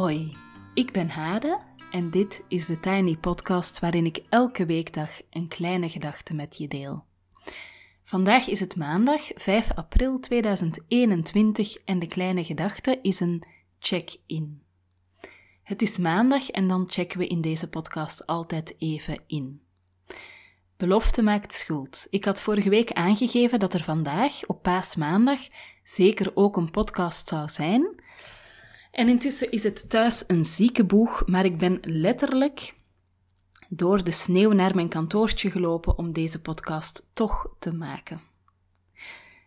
Hoi, ik ben Hade en dit is de Tiny Podcast waarin ik elke weekdag een kleine gedachte met je deel. Vandaag is het maandag 5 april 2021 en de kleine gedachte is een check-in. Het is maandag en dan checken we in deze podcast altijd even in. Belofte maakt schuld. Ik had vorige week aangegeven dat er vandaag, op paasmaandag, zeker ook een podcast zou zijn. En intussen is het thuis een ziekenboeg, maar ik ben letterlijk door de sneeuw naar mijn kantoortje gelopen om deze podcast toch te maken.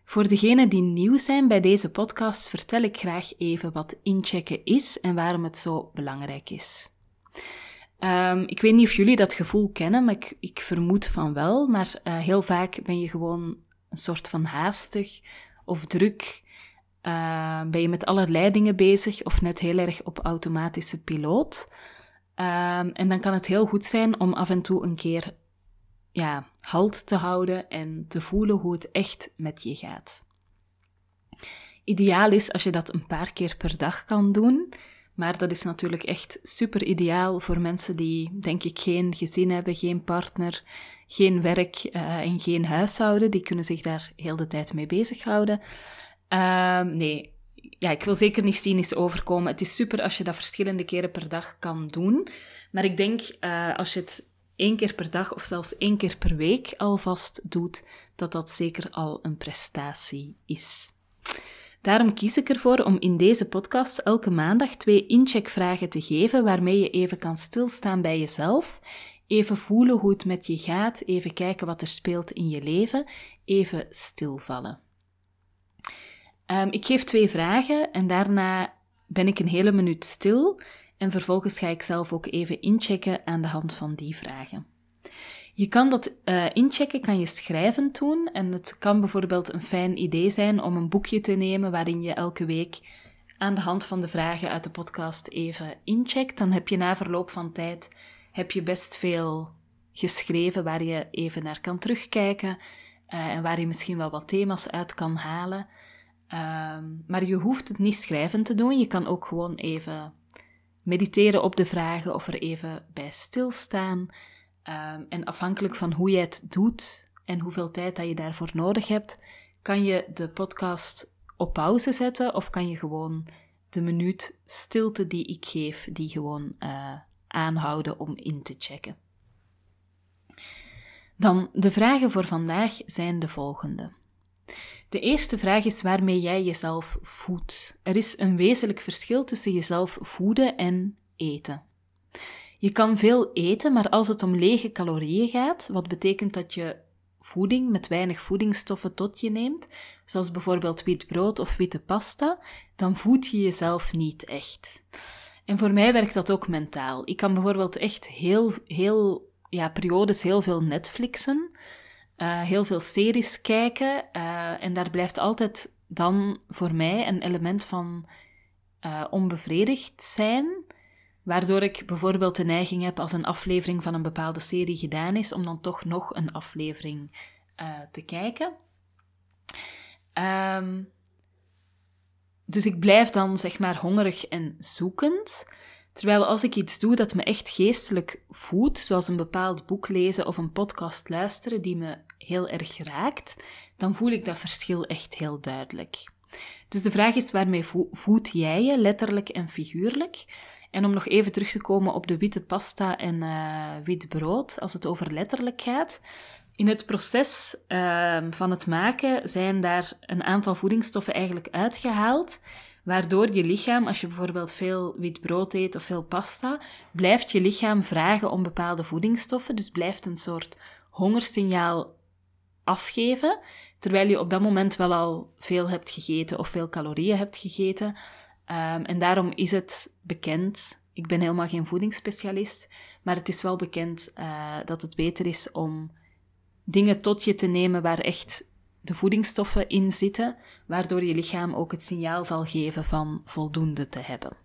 Voor degenen die nieuw zijn bij deze podcast vertel ik graag even wat inchecken is en waarom het zo belangrijk is. Um, ik weet niet of jullie dat gevoel kennen, maar ik, ik vermoed van wel. Maar uh, heel vaak ben je gewoon een soort van haastig of druk. Uh, ben je met allerlei dingen bezig of net heel erg op automatische piloot. Um, en dan kan het heel goed zijn om af en toe een keer ja, halt te houden en te voelen hoe het echt met je gaat. Ideaal is als je dat een paar keer per dag kan doen. Maar dat is natuurlijk echt super ideaal voor mensen die, denk ik, geen gezin hebben, geen partner, geen werk uh, en geen huishouden. Die kunnen zich daar heel de tijd mee bezighouden. Uh, nee, ja, ik wil zeker niet cynisch overkomen. Het is super als je dat verschillende keren per dag kan doen. Maar ik denk, uh, als je het één keer per dag of zelfs één keer per week alvast doet, dat dat zeker al een prestatie is. Daarom kies ik ervoor om in deze podcast elke maandag twee incheckvragen te geven waarmee je even kan stilstaan bij jezelf, even voelen hoe het met je gaat, even kijken wat er speelt in je leven, even stilvallen. Um, ik geef twee vragen en daarna ben ik een hele minuut stil en vervolgens ga ik zelf ook even inchecken aan de hand van die vragen. Je kan dat uh, inchecken, kan je schrijvend doen. En het kan bijvoorbeeld een fijn idee zijn om een boekje te nemen waarin je elke week aan de hand van de vragen uit de podcast even incheckt. Dan heb je na verloop van tijd heb je best veel geschreven waar je even naar kan terugkijken uh, en waar je misschien wel wat thema's uit kan halen. Uh, maar je hoeft het niet schrijvend te doen. Je kan ook gewoon even mediteren op de vragen of er even bij stilstaan. Um, en afhankelijk van hoe jij het doet en hoeveel tijd dat je daarvoor nodig hebt, kan je de podcast op pauze zetten of kan je gewoon de minuut stilte die ik geef, die gewoon uh, aanhouden om in te checken. Dan de vragen voor vandaag zijn de volgende. De eerste vraag is waarmee jij jezelf voedt. Er is een wezenlijk verschil tussen jezelf voeden en eten. Je kan veel eten, maar als het om lege calorieën gaat, wat betekent dat je voeding met weinig voedingsstoffen tot je neemt, zoals bijvoorbeeld wit brood of witte pasta, dan voed je jezelf niet echt. En voor mij werkt dat ook mentaal. Ik kan bijvoorbeeld echt heel, heel, ja, periodes heel veel Netflixen, uh, heel veel series kijken, uh, en daar blijft altijd dan voor mij een element van uh, onbevredigd zijn. Waardoor ik bijvoorbeeld de neiging heb als een aflevering van een bepaalde serie gedaan is, om dan toch nog een aflevering te kijken. Um, dus ik blijf dan zeg maar hongerig en zoekend. Terwijl als ik iets doe dat me echt geestelijk voedt, zoals een bepaald boek lezen of een podcast luisteren die me heel erg raakt, dan voel ik dat verschil echt heel duidelijk. Dus de vraag is waarmee voed jij je, letterlijk en figuurlijk? En om nog even terug te komen op de witte pasta en uh, wit brood, als het over letterlijk gaat. In het proces uh, van het maken zijn daar een aantal voedingsstoffen eigenlijk uitgehaald, waardoor je lichaam, als je bijvoorbeeld veel wit brood eet of veel pasta, blijft je lichaam vragen om bepaalde voedingsstoffen, dus blijft een soort hongersignaal afgeven, terwijl je op dat moment wel al veel hebt gegeten of veel calorieën hebt gegeten. Um, en daarom is het bekend, ik ben helemaal geen voedingsspecialist, maar het is wel bekend uh, dat het beter is om dingen tot je te nemen waar echt de voedingsstoffen in zitten, waardoor je lichaam ook het signaal zal geven van voldoende te hebben.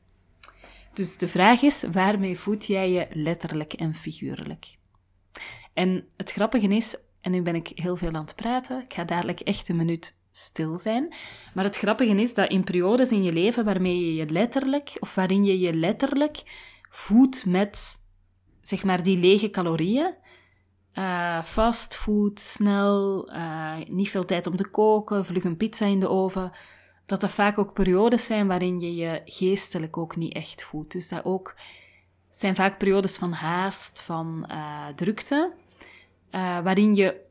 Dus de vraag is, waarmee voed jij je letterlijk en figuurlijk? En het grappige is, en nu ben ik heel veel aan het praten, ik ga dadelijk echt een minuut stil zijn. Maar het grappige is dat in periodes in je leven waarmee je je letterlijk, of waarin je je letterlijk voedt met, zeg maar, die lege calorieën, uh, fastfood, snel, uh, niet veel tijd om te koken, vlug een pizza in de oven, dat dat vaak ook periodes zijn waarin je je geestelijk ook niet echt voedt. Dus dat ook zijn vaak periodes van haast, van uh, drukte, waarin je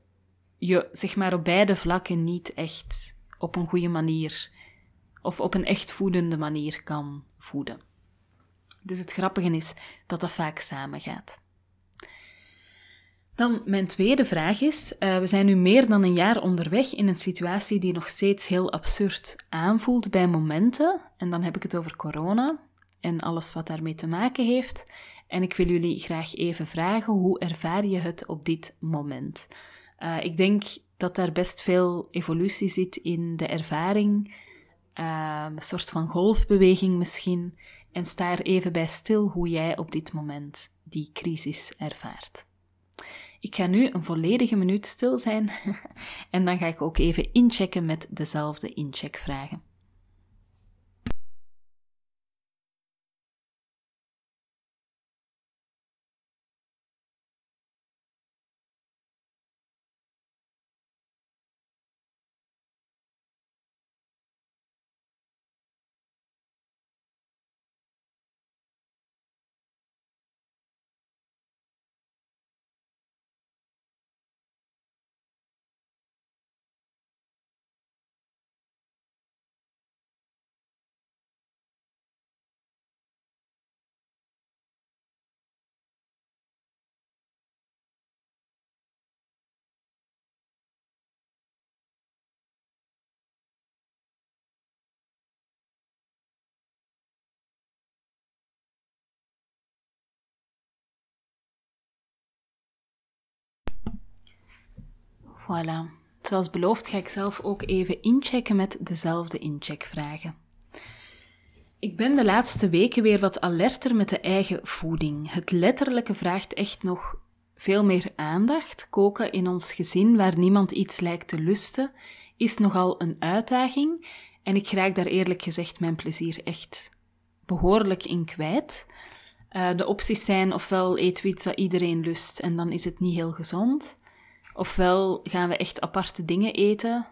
je zeg maar op beide vlakken niet echt op een goede manier of op een echt voedende manier kan voeden. Dus het grappige is dat dat vaak samengaat. Dan mijn tweede vraag is: uh, we zijn nu meer dan een jaar onderweg in een situatie die nog steeds heel absurd aanvoelt bij momenten. En dan heb ik het over corona en alles wat daarmee te maken heeft. En ik wil jullie graag even vragen: hoe ervaar je het op dit moment? Uh, ik denk dat daar best veel evolutie zit in de ervaring, uh, een soort van golfbeweging misschien. En sta er even bij stil hoe jij op dit moment die crisis ervaart. Ik ga nu een volledige minuut stil zijn en dan ga ik ook even inchecken met dezelfde incheckvragen. Voilà. Zoals beloofd ga ik zelf ook even inchecken met dezelfde incheckvragen. Ik ben de laatste weken weer wat alerter met de eigen voeding. Het letterlijke vraagt echt nog veel meer aandacht. Koken in ons gezin waar niemand iets lijkt te lusten, is nogal een uitdaging. En ik raak daar eerlijk gezegd mijn plezier echt behoorlijk in kwijt. Uh, de opties zijn ofwel eet iets dat iedereen lust en dan is het niet heel gezond. Ofwel gaan we echt aparte dingen eten.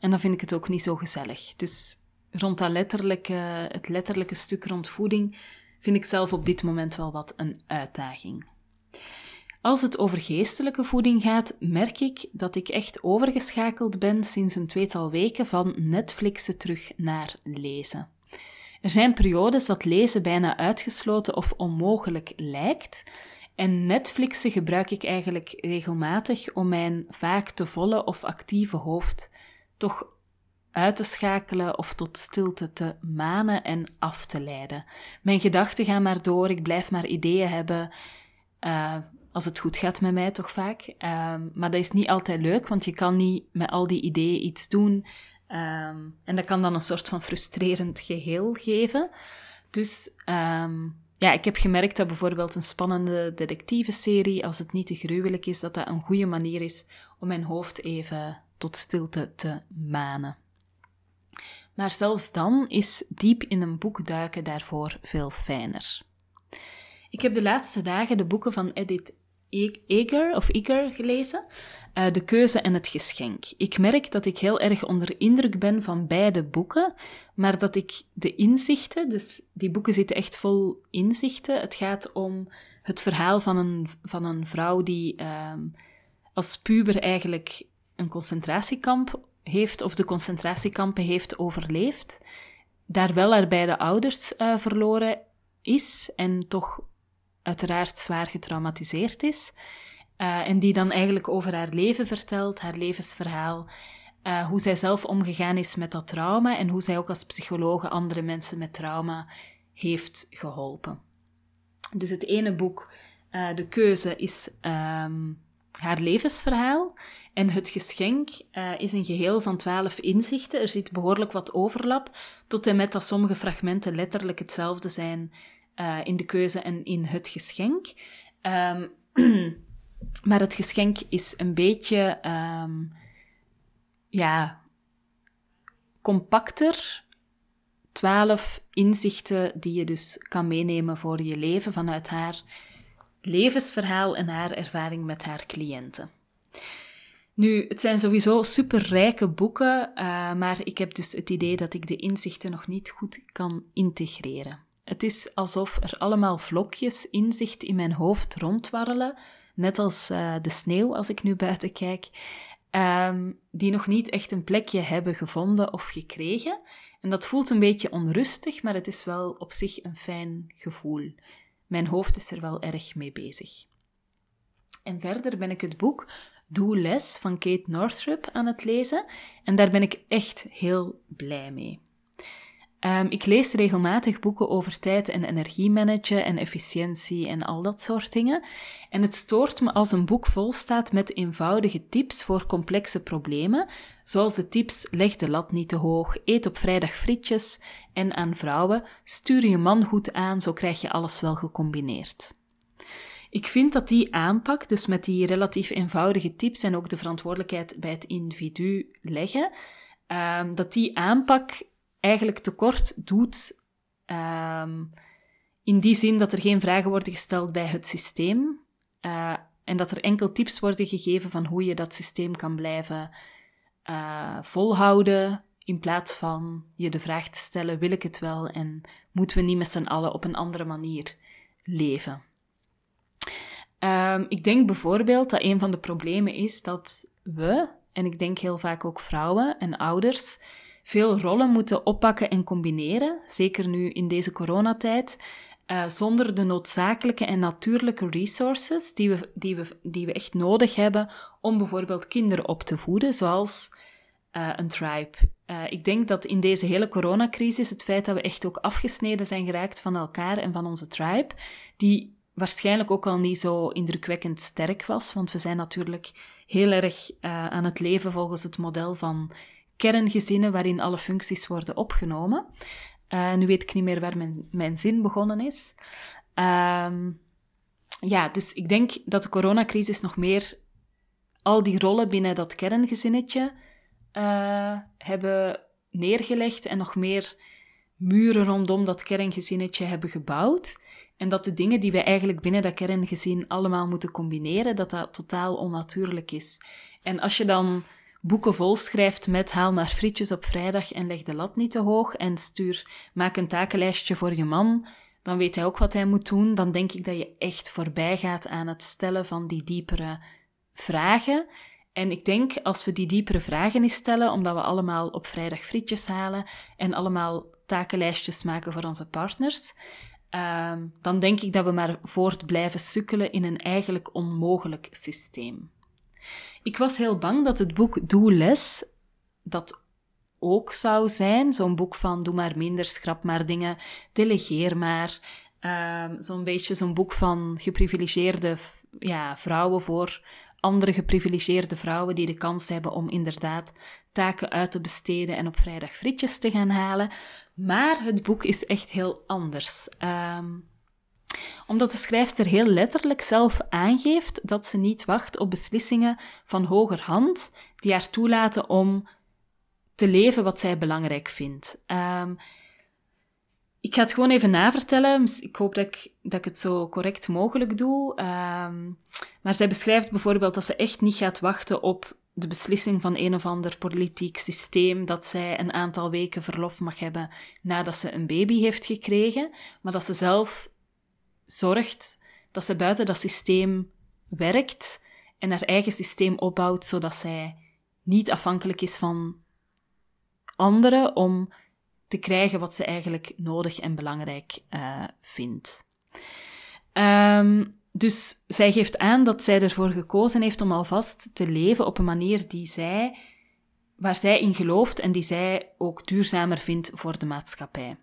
En dan vind ik het ook niet zo gezellig. Dus rond dat letterlijke, het letterlijke stuk rond voeding vind ik zelf op dit moment wel wat een uitdaging. Als het over geestelijke voeding gaat, merk ik dat ik echt overgeschakeld ben sinds een tweetal weken van Netflixen terug naar lezen. Er zijn periodes dat lezen bijna uitgesloten of onmogelijk lijkt, en Netflixen gebruik ik eigenlijk regelmatig om mijn vaak te volle of actieve hoofd toch uit te schakelen of tot stilte te manen en af te leiden. Mijn gedachten gaan maar door, ik blijf maar ideeën hebben. Uh, als het goed gaat met mij, toch vaak. Uh, maar dat is niet altijd leuk, want je kan niet met al die ideeën iets doen. Um, en dat kan dan een soort van frustrerend geheel geven. Dus um, ja, ik heb gemerkt dat bijvoorbeeld een spannende detective-serie, als het niet te gruwelijk is, dat dat een goede manier is om mijn hoofd even tot stilte te manen. Maar zelfs dan is diep in een boek duiken daarvoor veel fijner. Ik heb de laatste dagen de boeken van Edith Eger of Eger gelezen. Uh, de keuze en het geschenk. Ik merk dat ik heel erg onder indruk ben van beide boeken, maar dat ik de inzichten, dus die boeken zitten echt vol inzichten. Het gaat om het verhaal van een, van een vrouw die uh, als puber eigenlijk een concentratiekamp heeft, of de concentratiekampen heeft overleefd. Daar wel haar beide ouders uh, verloren is en toch uiteraard zwaar getraumatiseerd is. Uh, en die dan eigenlijk over haar leven vertelt, haar levensverhaal. Uh, hoe zij zelf omgegaan is met dat trauma en hoe zij ook als psychologe andere mensen met trauma heeft geholpen. Dus het ene boek, uh, De Keuze, is um, haar levensverhaal. En het geschenk is een geheel van twaalf inzichten. Er zit behoorlijk wat overlap, tot en met dat sommige fragmenten letterlijk hetzelfde zijn uh, in de keuze en in het geschenk. Um, maar het geschenk is een beetje, um, ja, compacter twaalf inzichten die je dus kan meenemen voor je leven vanuit haar levensverhaal en haar ervaring met haar cliënten. Nu, het zijn sowieso superrijke boeken, uh, maar ik heb dus het idee dat ik de inzichten nog niet goed kan integreren. Het is alsof er allemaal vlokjes inzicht in mijn hoofd rondwarrelen, net als uh, de sneeuw als ik nu buiten kijk, um, die nog niet echt een plekje hebben gevonden of gekregen. En dat voelt een beetje onrustig, maar het is wel op zich een fijn gevoel. Mijn hoofd is er wel erg mee bezig. En verder ben ik het boek Do Less van Kate Northrup aan het lezen en daar ben ik echt heel blij mee. Um, ik lees regelmatig boeken over tijd en energie managen en efficiëntie en al dat soort dingen. En het stoort me als een boek vol staat met eenvoudige tips voor complexe problemen, zoals de tips leg de lat niet te hoog, eet op vrijdag frietjes en aan vrouwen stuur je man goed aan, zo krijg je alles wel gecombineerd. Ik vind dat die aanpak, dus met die relatief eenvoudige tips en ook de verantwoordelijkheid bij het individu leggen, um, dat die aanpak eigenlijk tekort doet. Um, in die zin dat er geen vragen worden gesteld bij het systeem. Uh, en dat er enkel tips worden gegeven van hoe je dat systeem kan blijven uh, volhouden. In plaats van je de vraag te stellen: wil ik het wel en moeten we niet met z'n allen op een andere manier leven? Um, ik denk bijvoorbeeld dat een van de problemen is dat we, en ik denk heel vaak ook vrouwen en ouders, veel rollen moeten oppakken en combineren, zeker nu in deze coronatijd, uh, zonder de noodzakelijke en natuurlijke resources die we, die, we, die we echt nodig hebben om bijvoorbeeld kinderen op te voeden, zoals uh, een tribe. Uh, ik denk dat in deze hele coronacrisis het feit dat we echt ook afgesneden zijn geraakt van elkaar en van onze tribe, die waarschijnlijk ook al niet zo indrukwekkend sterk was, want we zijn natuurlijk heel erg aan het leven volgens het model van kerngezinnen waarin alle functies worden opgenomen. Uh, nu weet ik niet meer waar mijn, mijn zin begonnen is. Uh, ja, dus ik denk dat de coronacrisis nog meer al die rollen binnen dat kerngezinnetje uh, hebben neergelegd en nog meer muren rondom dat kerngezinnetje hebben gebouwd. En dat de dingen die we eigenlijk binnen dat kerngezin allemaal moeten combineren, dat dat totaal onnatuurlijk is. En als je dan boeken vol schrijft met haal maar frietjes op vrijdag en leg de lat niet te hoog en stuur, maak een takenlijstje voor je man, dan weet hij ook wat hij moet doen. Dan denk ik dat je echt voorbij gaat aan het stellen van die diepere vragen. En ik denk, als we die diepere vragen eens stellen, omdat we allemaal op vrijdag frietjes halen en allemaal takenlijstjes maken voor onze partners, uh, dan denk ik dat we maar voort blijven sukkelen in een eigenlijk onmogelijk systeem. Ik was heel bang dat het boek Doe Les, dat ook zou zijn, zo'n boek van doe maar minder, schrap maar dingen, delegeer maar. Uh, zo'n beetje zo'n boek van geprivilegeerde ja, vrouwen voor andere geprivilegeerde vrouwen die de kans hebben om inderdaad taken uit te besteden en op vrijdag frietjes te gaan halen. Maar het boek is echt heel anders. Um, omdat de schrijfster heel letterlijk zelf aangeeft dat ze niet wacht op beslissingen van hoger hand die haar toelaten om te leven wat zij belangrijk vindt. Um, ik ga het gewoon even navertellen. Ik hoop dat ik, dat ik het zo correct mogelijk doe. Um, maar zij beschrijft bijvoorbeeld dat ze echt niet gaat wachten op de beslissing van een of ander politiek systeem dat zij een aantal weken verlof mag hebben nadat ze een baby heeft gekregen, maar dat ze zelf zorgt dat ze buiten dat systeem werkt en haar eigen systeem opbouwt, zodat zij niet afhankelijk is van anderen om te krijgen wat ze eigenlijk nodig en belangrijk uh, vindt. Um, dus zij geeft aan dat zij ervoor gekozen heeft om alvast te leven op een manier die zij waar zij in gelooft en die zij ook duurzamer vindt voor de maatschappij.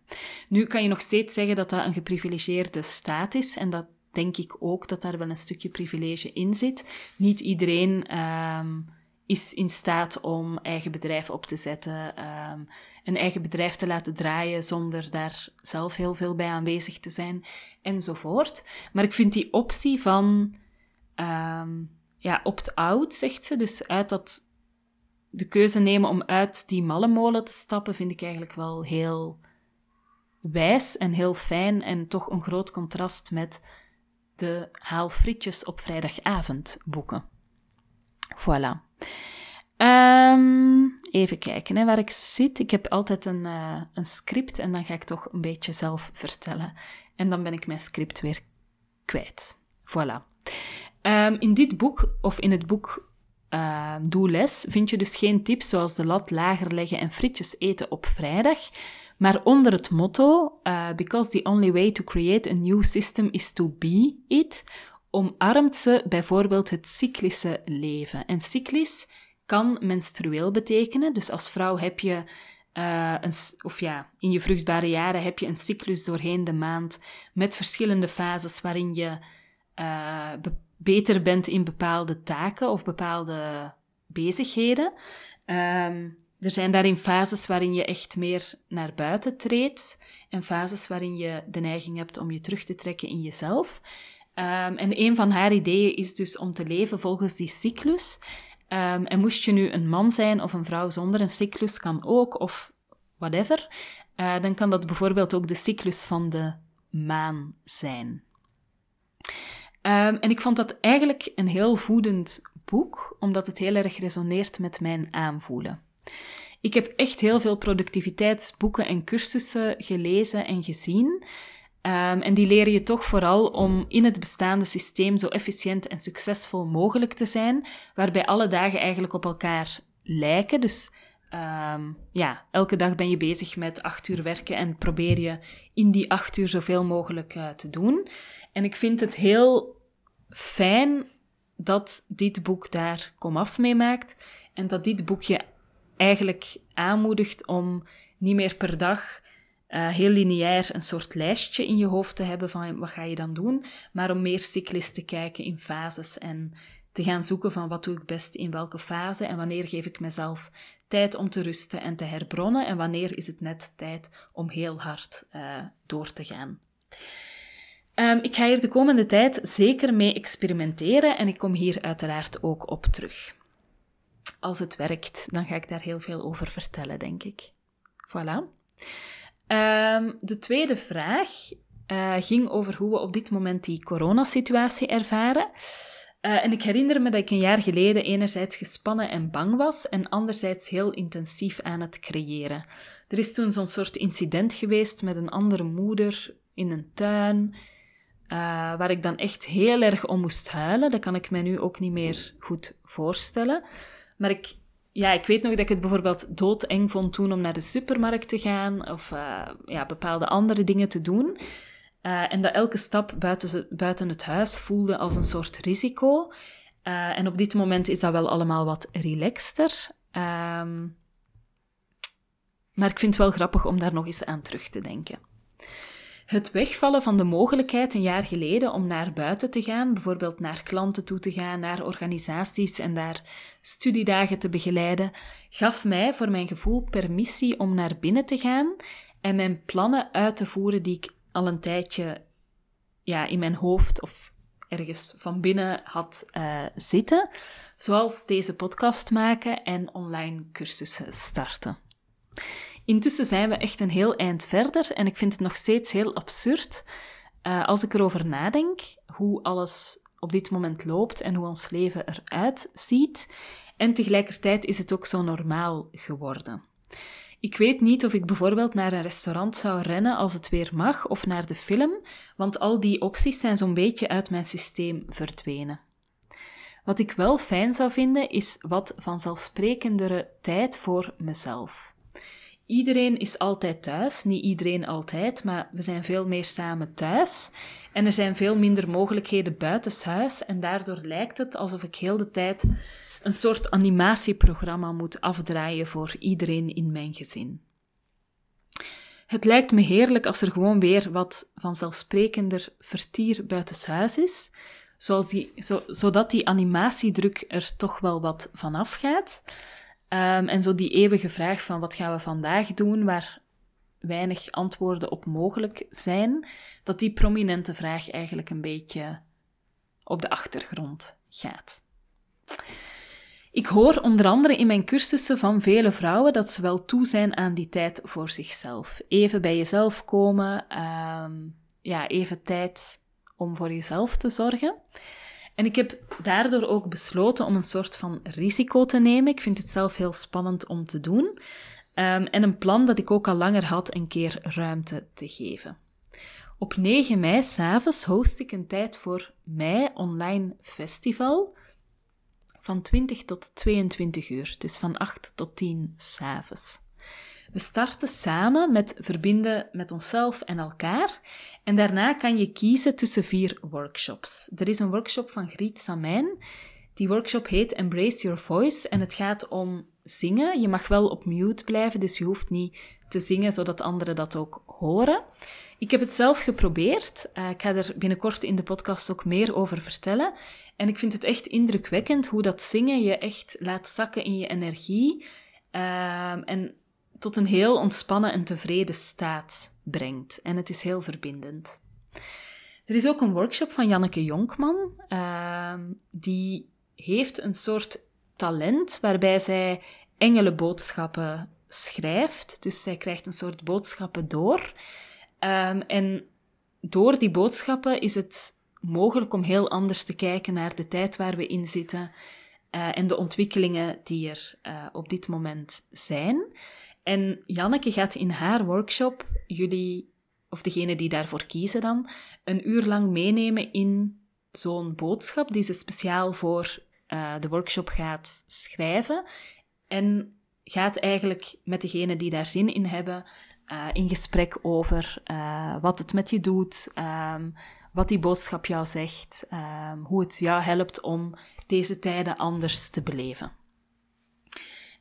Nu kan je nog steeds zeggen dat dat een geprivilegeerde staat is en dat denk ik ook dat daar wel een stukje privilege in zit. Niet iedereen um, is in staat om eigen bedrijf op te zetten, um, een eigen bedrijf te laten draaien zonder daar zelf heel veel bij aanwezig te zijn, enzovoort. Maar ik vind die optie van um, ja, opt-out, zegt ze, dus uit dat de keuze nemen om uit die mallenmolen te stappen, vind ik eigenlijk wel heel wijs en heel fijn en toch een groot contrast met de haal frietjes op vrijdagavond boeken. Voilà. Ehm, even kijken hè, waar ik zit. Ik heb altijd een, uh, een script en dan ga ik toch een beetje zelf vertellen. En dan ben ik mijn script weer kwijt. Voilà. Um, in dit boek, of in het boek uh, Doe Les, vind je dus geen tips zoals de lat lager leggen en frietjes eten op vrijdag. Maar onder het motto, uh, because the only way to create a new system is to be it, omarmt ze bijvoorbeeld het cyclische leven. En cyclisch kan menstrueel betekenen. Dus als vrouw heb je, uh, een, of ja, in je vruchtbare jaren heb je een cyclus doorheen de maand met verschillende fases waarin je uh, beter bent in bepaalde taken of bepaalde bezigheden. Um, er zijn daarin fases waarin je echt meer naar buiten treedt en fases waarin je de neiging hebt om je terug te trekken in jezelf. Um, en een van haar ideeën is dus om te leven volgens die cyclus. Um, en moest je nu een man zijn of een vrouw zonder een cyclus, kan ook, of whatever, uh, dan kan dat bijvoorbeeld ook de cyclus van de maan zijn. Um, en ik vond dat eigenlijk een heel voedend boek, omdat het heel erg resoneert met mijn aanvoelen. Ik heb echt heel veel productiviteitsboeken en cursussen gelezen en gezien. Um, en die leren je toch vooral om in het bestaande systeem zo efficiënt en succesvol mogelijk te zijn, waarbij alle dagen eigenlijk op elkaar lijken. Dus um, ja, elke dag ben je bezig met acht uur werken en probeer je in die acht uur zoveel mogelijk uh, te doen. En ik vind het heel fijn dat dit boek daar komaf mee maakt en dat dit boekje eigenlijk aanmoedigt om niet meer per dag uh, heel lineair een soort lijstje in je hoofd te hebben van wat ga je dan doen, maar om meer cyclist te kijken in fases en te gaan zoeken van wat doe ik best in welke fase en wanneer geef ik mezelf tijd om te rusten en te herbronnen en wanneer is het net tijd om heel hard uh, door te gaan. Um, ik ga hier de komende tijd zeker mee experimenteren en ik kom hier uiteraard ook op terug. Als het werkt, dan ga ik daar heel veel over vertellen, denk ik. Voilà. Um, de tweede vraag uh, ging over hoe we op dit moment die coronasituatie ervaren. Uh, en ik herinner me dat ik een jaar geleden enerzijds gespannen en bang was en anderzijds heel intensief aan het creëren. Er is toen zo'n soort incident geweest met een andere moeder in een tuin, uh, waar ik dan echt heel erg om moest huilen. Dat kan ik mij nu ook niet meer goed voorstellen. Maar ik, ja, ik weet nog dat ik het bijvoorbeeld doodeng vond toen om naar de supermarkt te gaan of uh, ja, bepaalde andere dingen te doen. Uh, en dat elke stap buiten, buiten het huis voelde als een soort risico. Uh, en op dit moment is dat wel allemaal wat relaxter. Um, maar ik vind het wel grappig om daar nog eens aan terug te denken. Het wegvallen van de mogelijkheid een jaar geleden om naar buiten te gaan, bijvoorbeeld naar klanten toe te gaan, naar organisaties en daar studiedagen te begeleiden, gaf mij voor mijn gevoel permissie om naar binnen te gaan en mijn plannen uit te voeren die ik al een tijdje ja, in mijn hoofd of ergens van binnen had uh, zitten, zoals deze podcast maken en online cursussen starten. Intussen zijn we echt een heel eind verder en ik vind het nog steeds heel absurd uh, als ik erover nadenk hoe alles op dit moment loopt en hoe ons leven eruit ziet. En tegelijkertijd is het ook zo normaal geworden. Ik weet niet of ik bijvoorbeeld naar een restaurant zou rennen als het weer mag, of naar de film, want al die opties zijn zo'n beetje uit mijn systeem verdwenen. Wat ik wel fijn zou vinden, is wat vanzelfsprekendere tijd voor mezelf. Iedereen is altijd thuis, niet iedereen altijd, maar we zijn veel meer samen thuis. En er zijn veel minder mogelijkheden buitenshuis en daardoor lijkt het alsof ik heel de tijd een soort animatieprogramma moet afdraaien voor iedereen in mijn gezin. Het lijkt me heerlijk als er gewoon weer wat vanzelfsprekender vertier buitenshuis is, zoals die, zo, zodat die animatiedruk er toch wel wat vanaf gaat. Um, en zo die eeuwige vraag van wat gaan we vandaag doen, waar weinig antwoorden op mogelijk zijn, dat die prominente vraag eigenlijk een beetje op de achtergrond gaat. Ik hoor onder andere in mijn cursussen van vele vrouwen dat ze wel toe zijn aan die tijd voor zichzelf. Even bij jezelf komen, ehm, ja, even tijd om voor jezelf te zorgen. En ik heb daardoor ook besloten om een soort van risico te nemen. Ik vind het zelf heel spannend om te doen. Ehm, en een plan dat ik ook al langer had, een keer ruimte te geven. Op 9 mei s'avonds host ik een tijd voor mij online festival van 20 tot 22 uur, dus van 8 tot 10 s'avonds. We starten samen met verbinden met onszelf en elkaar. En daarna kan je kiezen tussen vier workshops. Er is een workshop van Griet Samijn. Die workshop heet Embrace Your Voice en het gaat om zingen. Je mag wel op mute blijven, dus je hoeft niet te zingen zodat anderen dat ook horen. Ik heb het zelf geprobeerd. Uh, ik ga er binnenkort in de podcast ook meer over vertellen. En ik vind het echt indrukwekkend hoe dat zingen je echt laat zakken in je energie. Uh, en tot een heel ontspannen en tevreden staat brengt. En het is heel verbindend. Er is ook een workshop van Janneke Jonkman. Uh, die heeft een soort talent waarbij zij engelenboodschappen schrijft. Dus zij krijgt een soort boodschappen door. Um, en door die boodschappen is het mogelijk om heel anders te kijken naar de tijd waar we in zitten uh, en de ontwikkelingen die er uh, op dit moment zijn. En Janneke gaat in haar workshop jullie, of degene die daarvoor kiezen dan, een uur lang meenemen in zo'n boodschap die ze speciaal voor uh, de workshop gaat schrijven. En gaat eigenlijk met degene die daar zin in hebben uh, in gesprek over uh, wat het met je doet, um, wat die boodschap jou zegt, um, hoe het jou helpt om deze tijden anders te beleven.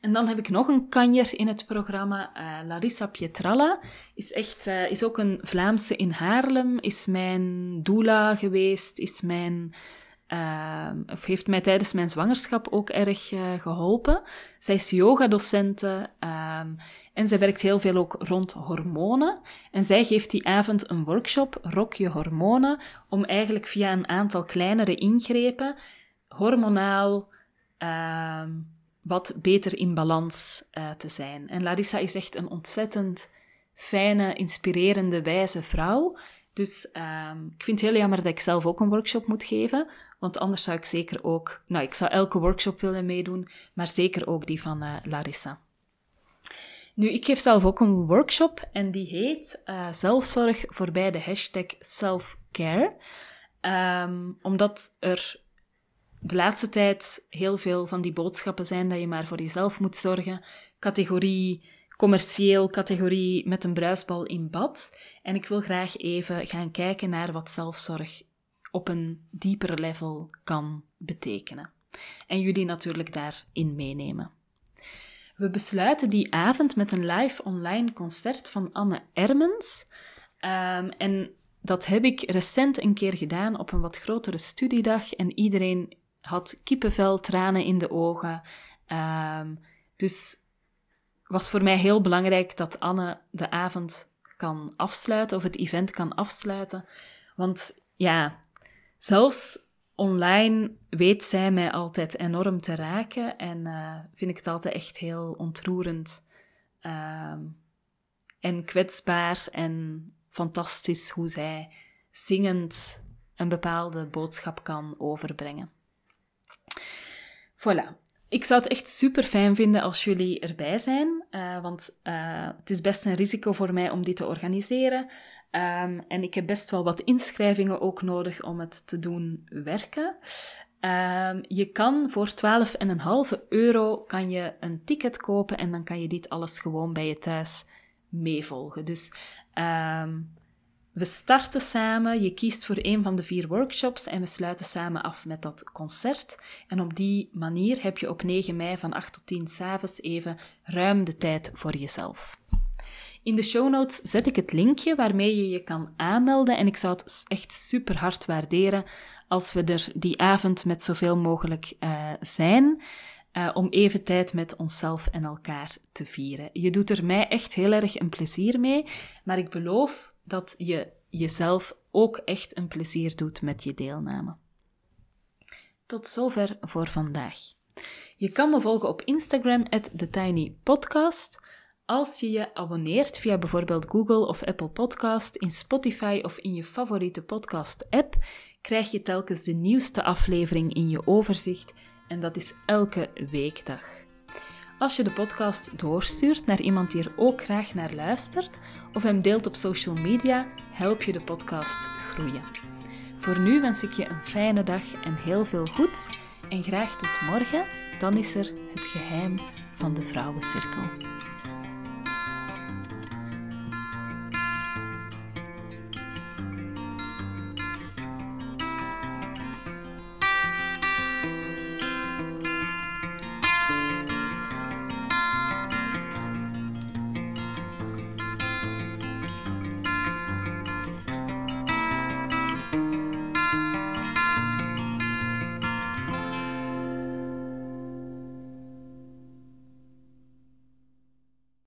En dan heb ik nog een kanjer in het programma. Larissa Pietralla is, echt, is ook een Vlaamse in Haarlem, is mijn doula geweest, is mijn uh, of heeft mij tijdens mijn zwangerschap ook erg uh, geholpen. Zij is yogadocente um, en zij werkt heel veel ook rond hormonen. En zij geeft die avond een workshop, Rock je hormonen, om eigenlijk via een aantal kleinere ingrepen hormonaal uh, wat beter in balans uh, te zijn. En Larissa is echt een ontzettend fijne, inspirerende, wijze vrouw. Dus ik vind het heel jammer dat ik zelf ook een workshop moet geven, want anders zou ik zeker ook, nou, ik zou elke workshop willen meedoen, maar zeker ook die van uh, Larissa. Nu, ik geef zelf ook een workshop en die heet uh, Zelfzorg voorbij de hashtag selfcare. Um, omdat er de laatste tijd heel veel van die boodschappen zijn dat je maar voor jezelf moet zorgen. Categorie commercieel categorie met een bruisbal in bad. En ik wil graag even gaan kijken naar wat zelfzorg op een dieper level kan betekenen. En jullie natuurlijk daarin meenemen. We besluiten die avond met een live online concert van Anne Ermens. Um, en dat heb ik recent een keer gedaan op een wat grotere studiedag. En iedereen had kippenvel, tranen in de ogen. Um, dus was voor mij heel belangrijk dat Anne de avond kan afsluiten of het event kan afsluiten. Want ja, zelfs online weet zij mij altijd enorm te raken en uh, vind ik het altijd echt heel ontroerend uh, en kwetsbaar en fantastisch hoe zij zingend een bepaalde boodschap kan overbrengen. Voilà, ik zou het echt super fijn vinden als jullie erbij zijn, uh, want uh, het is best een risico voor mij om dit te organiseren. Um, en ik heb best wel wat inschrijvingen ook nodig om het te doen werken. Um, je kan voor 12,5 euro kan je een ticket kopen en dan kan je dit alles gewoon bij je thuis meevolgen. Dus um, we starten samen, je kiest voor een van de vier workshops en we sluiten samen af met dat concert. En op die manier heb je op 9 mei van 8 tot 10 s'avonds even ruim de tijd voor jezelf. In de show notes zet ik het linkje waarmee je je kan aanmelden en ik zou het echt super hard waarderen als we er die avond met zoveel mogelijk uh, zijn. Uh, om even tijd met onszelf en elkaar te vieren. Je doet er mij echt heel erg een plezier mee, maar ik beloof dat je jezelf ook echt een plezier doet met je deelname. Tot zover voor vandaag. Je kan me volgen op Instagram, TheTinyPodcast. Als je je abonneert via bijvoorbeeld Google of Apple Podcast, in Spotify of in je favoriete podcast-app, krijg je telkens de nieuwste aflevering in je overzicht en dat is elke weekdag. Als je de podcast doorstuurt naar iemand die er ook graag naar luistert of hem deelt op social media, help je de podcast groeien. Voor nu wens ik je een fijne dag en heel veel goeds en graag tot morgen, dan is er het geheim van de vrouwencirkel.